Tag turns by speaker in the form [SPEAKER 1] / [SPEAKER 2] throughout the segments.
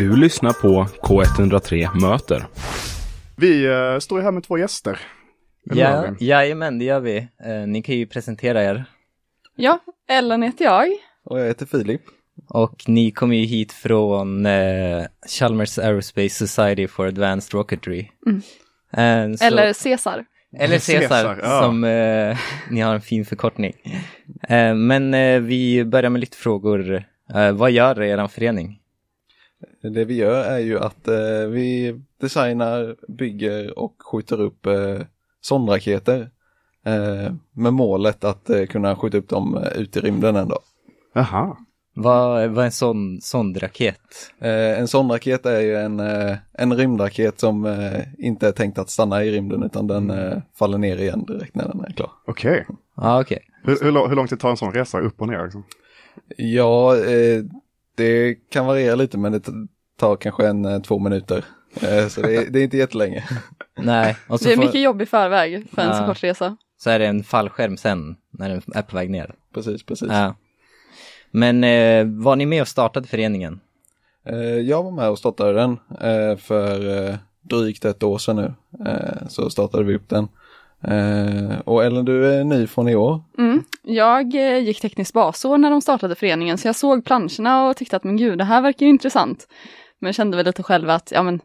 [SPEAKER 1] Du lyssnar på K103 Möter.
[SPEAKER 2] Vi uh, står ju här med två gäster.
[SPEAKER 3] Ja, jajamän, det gör vi. Uh, ni kan ju presentera er.
[SPEAKER 4] Ja, Ellen heter jag.
[SPEAKER 5] Och jag heter Filip.
[SPEAKER 3] Och ni kommer ju hit från uh, Chalmers Aerospace Society for Advanced Rocketry.
[SPEAKER 4] Mm. Så, Eller Cesar.
[SPEAKER 3] Eller Cesar, ja. som uh, ni har en fin förkortning. Uh, men uh, vi börjar med lite frågor. vad gör er förening?
[SPEAKER 5] Det vi gör är ju att vi designar, bygger och skjuter upp sondraketer. med målet att kunna skjuta upp dem ut i rymden en dag.
[SPEAKER 2] Jaha.
[SPEAKER 3] Vad, vad är en sån sondraket?
[SPEAKER 5] Eh, en sondraket är ju en, eh, en rymdraket som eh, inte är tänkt att stanna i rymden utan den mm. Eh, faller ner igen direkt när den är klar.
[SPEAKER 2] Okej. Okay.
[SPEAKER 3] Ah, okay.
[SPEAKER 2] Hur, hur, hur lång tid tar en sån resa upp och ner? Liksom?
[SPEAKER 5] Ja, eh, det kan variera lite men det tar kanske en eh, två minuter. så det är, det är, inte jättelänge.
[SPEAKER 3] Nej.
[SPEAKER 4] Och så det är får... mycket jobb i förväg för en ja. så kort resa.
[SPEAKER 3] Så är det en fallskärm sen när den är på väg ner.
[SPEAKER 5] Precis, precis.
[SPEAKER 3] Ja. Men eh, var ni med och startade föreningen?
[SPEAKER 5] Eh, jag var med och startade den eh, för eh, drygt ett år sedan nu. Eh, så startade vi upp den. Eh, och Ellen, du är ny från i år.
[SPEAKER 4] Mm. Jag gick tekniskt basår när de startade föreningen så jag såg planscherna och tyckte att men gud, det här verkar ju intressant. Men jag kände väl lite själv att ja men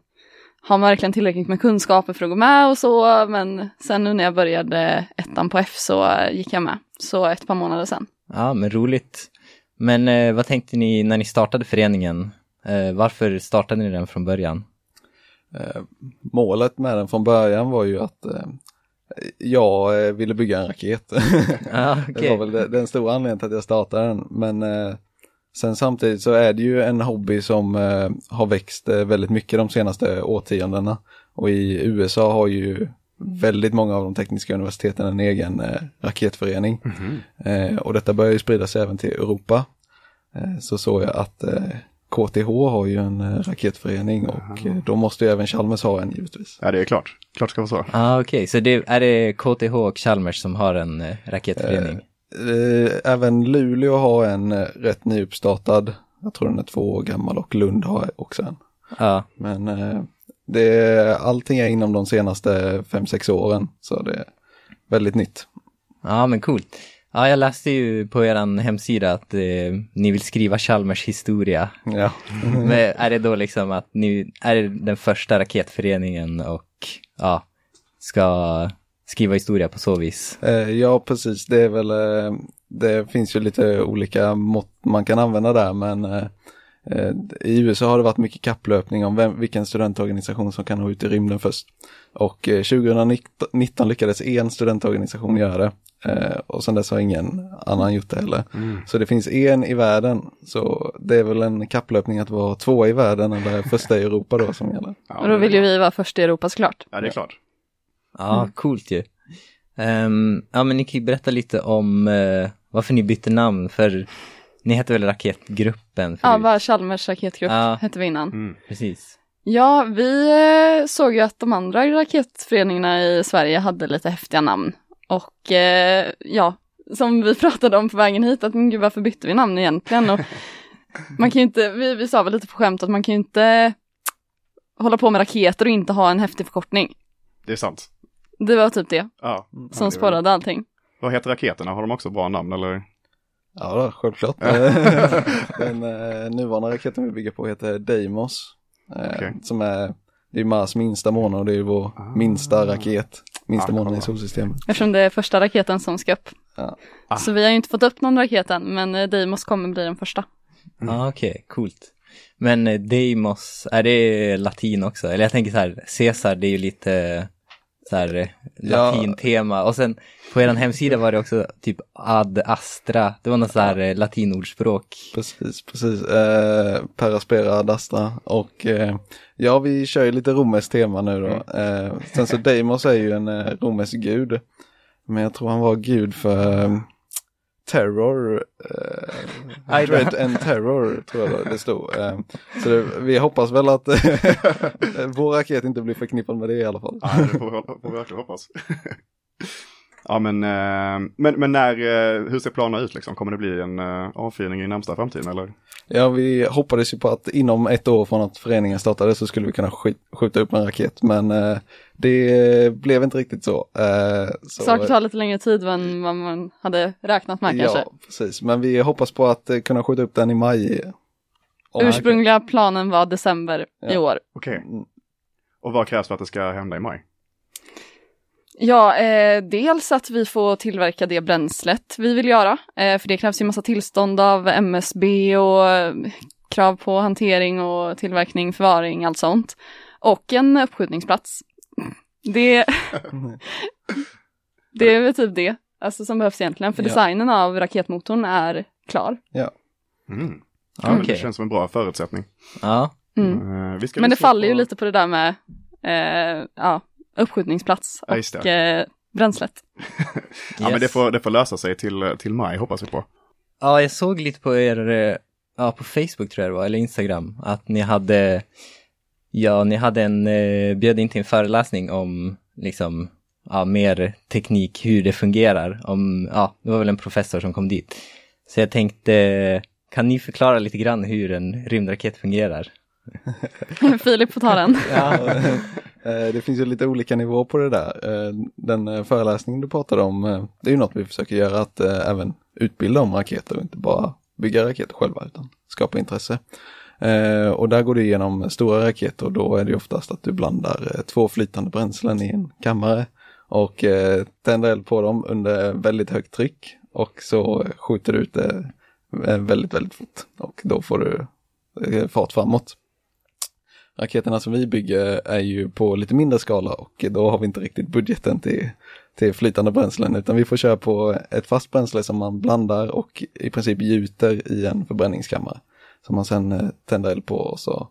[SPEAKER 4] har man verkligen tillräckligt med kunskaper för att gå med och så, men sen nu när jag började ettan på F så gick jag med. Så ett par månader sen.
[SPEAKER 3] Ja, men roligt. Men eh, vad tänkte ni när ni startade föreningen? Eh, varför startade ni den från början?
[SPEAKER 5] Eh, målet med den från början var ju att eh, jag eh, ville bygga en raket.
[SPEAKER 3] Ah, okay.
[SPEAKER 5] det var väl den stora anledningen till att jag startade den. Men eh, sen samtidigt så är det ju en hobby som har växt väldigt mycket de senaste årtiondena. Och i USA har ju väldigt många av de tekniska universiteten en egen eh, raketförening. Mm -hmm. eh, och detta börjar ju sprida sig även till Europa. Eh, så såg jag att KTH eh, har ju en eh, raketförening och eh, då måste ju även Chalmers ha en givetvis.
[SPEAKER 2] Ja det är klart, klart ska vara så.
[SPEAKER 3] Ah, Okej, okay. så det, är det KTH och Chalmers som har en raketförening?
[SPEAKER 5] även Luleå har en rätt nyuppstartad, jag tror den är två år gammal och Lund har också en.
[SPEAKER 3] Ja.
[SPEAKER 5] Men det, allting är inom de senaste 5-6 åren, så det är väldigt nytt.
[SPEAKER 3] Ja, men coolt. Ja, jag läste ju på er hemsida att eh, ni vill skriva Chalmers historia.
[SPEAKER 5] Ja.
[SPEAKER 3] men är det då liksom att ni är den första raketföreningen och ja, ska skriva historia på så vis?
[SPEAKER 5] Eh, ja, precis. Det är väl, eh, det finns ju lite olika mått man kan använda där, men eh, I USA har det varit mycket kapplöpning om vem, vilken studentorganisation som kan nå ut i rymden först. Och 2019 eh, lyckades en studentorganisation göra det. Eh, och sen dess har ingen annan gjort det heller. Mm. Så det finns en i världen. Så det är väl en kapplöpning att vara två i världen eller första i Europa då som gäller.
[SPEAKER 4] Ja, och då vill ju vi vara först i Europa såklart.
[SPEAKER 2] Ja, det är klart.
[SPEAKER 3] Ja, mm. coolt ju. Um, ja, men ni kan ju berätta lite om uh, varför ni bytte namn. För ni hette väl Raketgruppen? Förut?
[SPEAKER 4] Ja, bara Chalmers raketgrupp ja. hette vi innan.
[SPEAKER 3] Mm, precis.
[SPEAKER 4] Ja, vi eh, såg ju att de andra raketföreningarna i Sverige hade lite häftiga namn. Och eh, ja, som vi pratade om på vägen hit, att men gud varför bytte vi namn egentligen? Och man kan ju inte, vi, vi sa väl lite på skämt att man kan ju inte hålla på med raketer och inte ha en häftig förkortning.
[SPEAKER 2] Det är sant.
[SPEAKER 4] Det var typ det.
[SPEAKER 2] Ja.
[SPEAKER 4] Som sporrade allting.
[SPEAKER 2] Vad heter raketerna? Har de också bra namn eller?
[SPEAKER 5] Ja, då, självklart. Den eh, nuvarande raketen vi bygger på heter Deimos. Eh, okay. Som är, det är Mars minsta måne och det är vår ah. minsta raket. Minsta ah, månen i solsystemet.
[SPEAKER 4] Eftersom det är första raketen som ska upp.
[SPEAKER 5] Ja.
[SPEAKER 4] Ah. Så vi har ju inte fått upp någon raket än, men eh, Deimos kommer bli den första.
[SPEAKER 3] Mm. Ah, Okej, okay, coolt. Men eh, Deimos, är det latin också? Eller jag tänker så här, Caesar det är ju lite så här eh, latintema. Ja. Och sen på er hemsida var det också typ ad astra. Det var något så här eh, latinordspråk.
[SPEAKER 5] Precis, precis. Eh, per aspera ad astra. Och eh, ja, vi kör ju lite romerskt tema nu då. Mm. Eh, sen så Deimos är ju en eh, romersk gud. Men jag tror han var gud för eh, Terror, eh, Dread and Terror tror jag det stod. Eh, så det, vi hoppas väl att vår raket inte blir förknippad med det i alla fall.
[SPEAKER 2] Ja, det får vi, får vi verkligen hoppas. Ja men, eh, men, men när, eh, hur ser planerna ut liksom? Kommer det bli en eh, avfyrning i närmsta framtiden eller?
[SPEAKER 5] Ja, vi hoppades ju på att inom ett år från att föreningen startade så skulle vi kunna sk- skjuta upp en raket, men eh, det blev inte riktigt så. Eh, så
[SPEAKER 4] Saker tar lite längre tid än vad man hade räknat med kanske.
[SPEAKER 5] Ja, precis. Men vi hoppas på att eh, kunna skjuta upp den i maj.
[SPEAKER 4] Ursprungliga planen var december i
[SPEAKER 5] Ja.
[SPEAKER 4] år.
[SPEAKER 2] Okej.
[SPEAKER 5] Mm.
[SPEAKER 2] Och vad krävs för att det ska hända i maj?
[SPEAKER 4] Ja, eh, dels att vi får tillverka det bränslet vi vill göra, eh, för det krävs ju massa tillstånd av MSB och eh, krav på hantering och tillverkning, förvaring, allt sånt. Och en uppskjutningsplats. Det, det är väl typ det, alltså som behövs egentligen, för
[SPEAKER 5] Ja.
[SPEAKER 4] designen av raketmotorn är klar.
[SPEAKER 2] Mm. Ja, men
[SPEAKER 3] Okej.
[SPEAKER 2] det känns som en bra förutsättning.
[SPEAKER 3] Ja,
[SPEAKER 4] Mm.
[SPEAKER 2] Vi ska
[SPEAKER 4] Men det faller ju
[SPEAKER 2] på-
[SPEAKER 4] lite på det där med eh, ja, uppskjutningsplats
[SPEAKER 2] Ja,
[SPEAKER 4] och eh, bränslet.
[SPEAKER 2] Ja men
[SPEAKER 3] yes.
[SPEAKER 2] det får, det får lösa sig till, till maj hoppas vi på.
[SPEAKER 3] Ja, jag såg lite på er, eh, ja på Facebook tror jag det var, eller Instagram, att ni hade, ja ni hade en, eh, bjöd in till en föreläsning om liksom, ja mer teknik, hur det fungerar, om, ja det var väl en professor som kom dit. Så jag tänkte, kan ni förklara lite grann hur en rymdraket fungerar?
[SPEAKER 4] Filip får ta den.
[SPEAKER 5] Ja, eh, det finns ju lite olika nivåer på det där. Eh, Den eh, föreläsningen du pratade om, det är ju något vi försöker göra, att även utbilda om raketer och inte bara bygga raketer själva utan skapa intresse. Eh, Och där går du igenom stora raketer och då är det oftast att du blandar eh, två flytande bränslen i en kammare och eh, tänder eld på dem under väldigt högt tryck och så skjuter du ut det eh, väldigt, väldigt fort och då får du eh, fart framåt. Raketerna som vi bygger är ju på lite mindre skala och då har vi inte riktigt budgeten till, till flytande bränslen utan vi får köra på ett fast bränsle som man blandar och i princip gjuter i en förbränningskammare. Som man sen eh, tänder eld på och så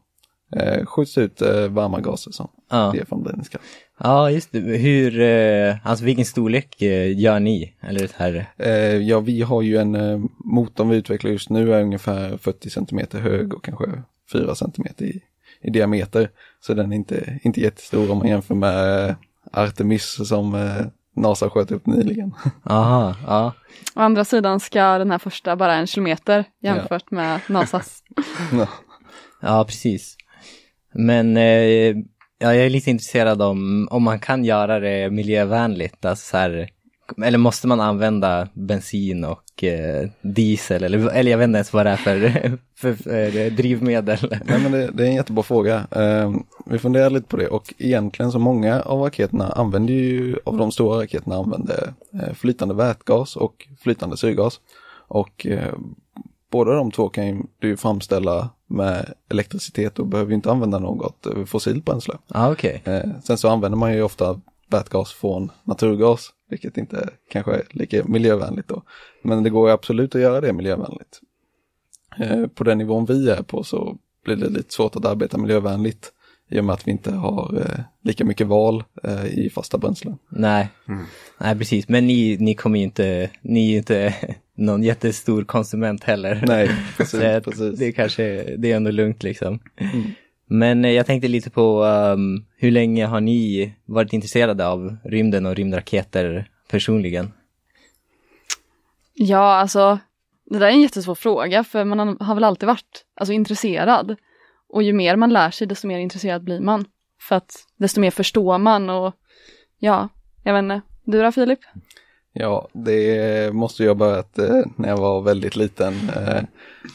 [SPEAKER 5] eh, skjuts ut eh, varma gaser som
[SPEAKER 3] Ja,
[SPEAKER 5] ger förbränningskraft.
[SPEAKER 3] ja just det. Hur, eh, alltså vilken storlek eh, gör ni? Eller så här,
[SPEAKER 5] Eh, ja, vi har ju en eh, motorn vi utvecklar just nu är ungefär 40 cm hög och kanske 4 cm i, i diameter. Så den är inte, inte jättestor om man jämför med eh, Artemis som eh, NASA sköt upp nyligen.
[SPEAKER 3] aha, ja.
[SPEAKER 4] Å andra sidan ska den här första bara en kilometer jämfört med NASAs.
[SPEAKER 5] Ja.
[SPEAKER 3] Ja, precis. Men eh, ja, jag är lite intresserad om, om man kan göra det miljövänligt. Alltså så här, eller måste man använda bensin och eh, diesel? Eller, eller jag vet inte ens vad det är för, för, för drivmedel.
[SPEAKER 5] Nej, men det, det är en jättebra fråga. Eh, vi funderar lite på det och egentligen så många av raketerna använder ju, av de stora raketerna använder eh, flytande vätgas och flytande syrgas. Och eh, båda de två kan du framställa med elektricitet och behöver inte använda något eh, fossilt bränsle.
[SPEAKER 3] Ja, okej.
[SPEAKER 5] Eh, sen så använder man ju ofta vätgas från naturgas, vilket inte kanske är lika miljövänligt då. Men det går ju absolut att göra det miljövänligt. Eh, på den nivån vi är på så blir det lite svårt att arbeta miljövänligt i och med att vi inte har eh, lika mycket val eh, i fasta bränslen.
[SPEAKER 3] Nej. Nej, precis. Men ni, ni kommer ju inte, ni är ju inte någon jättestor konsument heller.
[SPEAKER 5] Nej, precis. precis.
[SPEAKER 3] Det är kanske, det är ändå lugnt liksom. Men eh, jag tänkte lite på um, hur länge har ni varit intresserade av rymden och rymdraketer personligen?
[SPEAKER 4] Ja, alltså det där är en jättesvår fråga för man har- har väl alltid varit alltså, intresserad. Och ju mer man lär sig desto mer intresserad blir man. För att desto mer förstår man och ja, jag vet inte. Du då Filip?
[SPEAKER 5] Ja, det måste jag ha börjat eh, när jag var väldigt liten. Eh,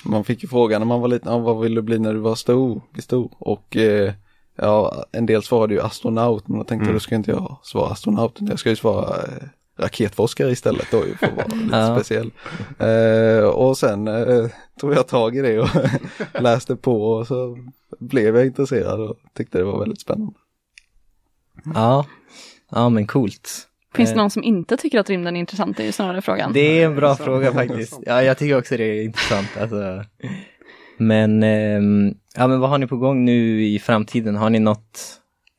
[SPEAKER 5] man fick ju frågan när man var liten, vad vill du bli när du var stor? Bli stor? Och eh, ja, en del svarade ju astronaut, men då tänkte jag då ska inte jag svara astronaut, jag ska ju svara raketforskare istället då ju för att vara lite
[SPEAKER 3] Ja.
[SPEAKER 5] speciell. Eh, och sen eh, tog jag tag i det och läste på och så blev jag intresserad och tyckte det var väldigt spännande.
[SPEAKER 3] Ja, ja men coolt.
[SPEAKER 4] Finns
[SPEAKER 3] Eh,
[SPEAKER 4] det någon som inte tycker att rymden är intressant? är ju snarare frågan.
[SPEAKER 3] Det är en bra fråga
[SPEAKER 2] Det
[SPEAKER 3] faktiskt. Ja, jag tycker också det är intressant. Alltså. Men, ehm, ja, men vad har ni på gång nu i framtiden? Har ni något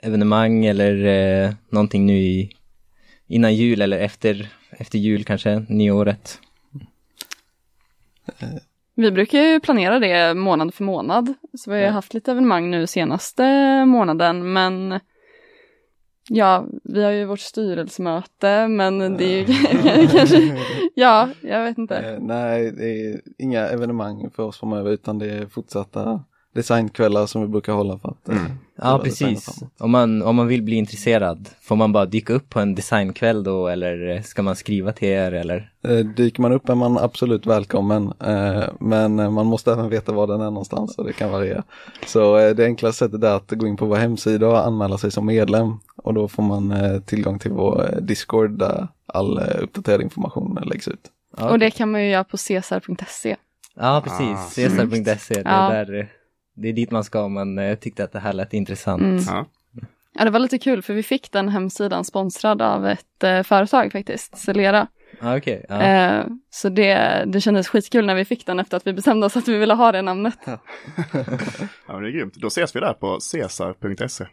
[SPEAKER 3] evenemang eller eh, någonting nu i, innan jul eller efter, efter jul kanske, nyåret?
[SPEAKER 4] Vi brukar ju planera det månad för månad. Så vi har
[SPEAKER 5] Ja.
[SPEAKER 4] haft lite evenemang nu senaste månaden, men Ja, vi har ju vårt styrelsemöte men det är ju kanske, ja, jag vet inte.
[SPEAKER 5] Eh, nej, det är inga evenemang för oss framöver utan det är fortsatta designkvällar som vi brukar hålla för att
[SPEAKER 2] Mm.
[SPEAKER 5] eh,
[SPEAKER 3] Ja,
[SPEAKER 5] föra designen
[SPEAKER 3] precis. Om man, om man vill bli intresserad, får man bara dyka upp på en designkväll då eller ska man skriva till er eller?
[SPEAKER 5] Eh, Dyker man upp är man absolut välkommen eh, men eh, man måste även veta var den är någonstans och det kan variera. Så eh, det enklaste sättet är att gå in på vår hemsida och anmäla sig som medlem och då får man eh, tillgång till vår eh, Discord där all eh, uppdaterad information eh, läggs ut.
[SPEAKER 3] Ja,
[SPEAKER 4] Och det kan man ju göra på cesar.se.
[SPEAKER 3] Ja,
[SPEAKER 2] Ah,
[SPEAKER 3] precis. Cesar.se, det,
[SPEAKER 4] Ja.
[SPEAKER 3] är där, det är dit man ska om man eh, tyckte att det här lät intressant.
[SPEAKER 4] Mm.
[SPEAKER 2] Ja.
[SPEAKER 4] Ja, det var lite kul för vi fick den hemsidan sponsrad av ett eh, företag faktiskt, Celera.
[SPEAKER 3] Ja, okej. Ja.
[SPEAKER 4] Eh, så det, det kändes skitkul när vi fick den efter att vi bestämde oss att vi ville ha det namnet.
[SPEAKER 2] ja, men det är grymt. Då ses vi där på cesar.se.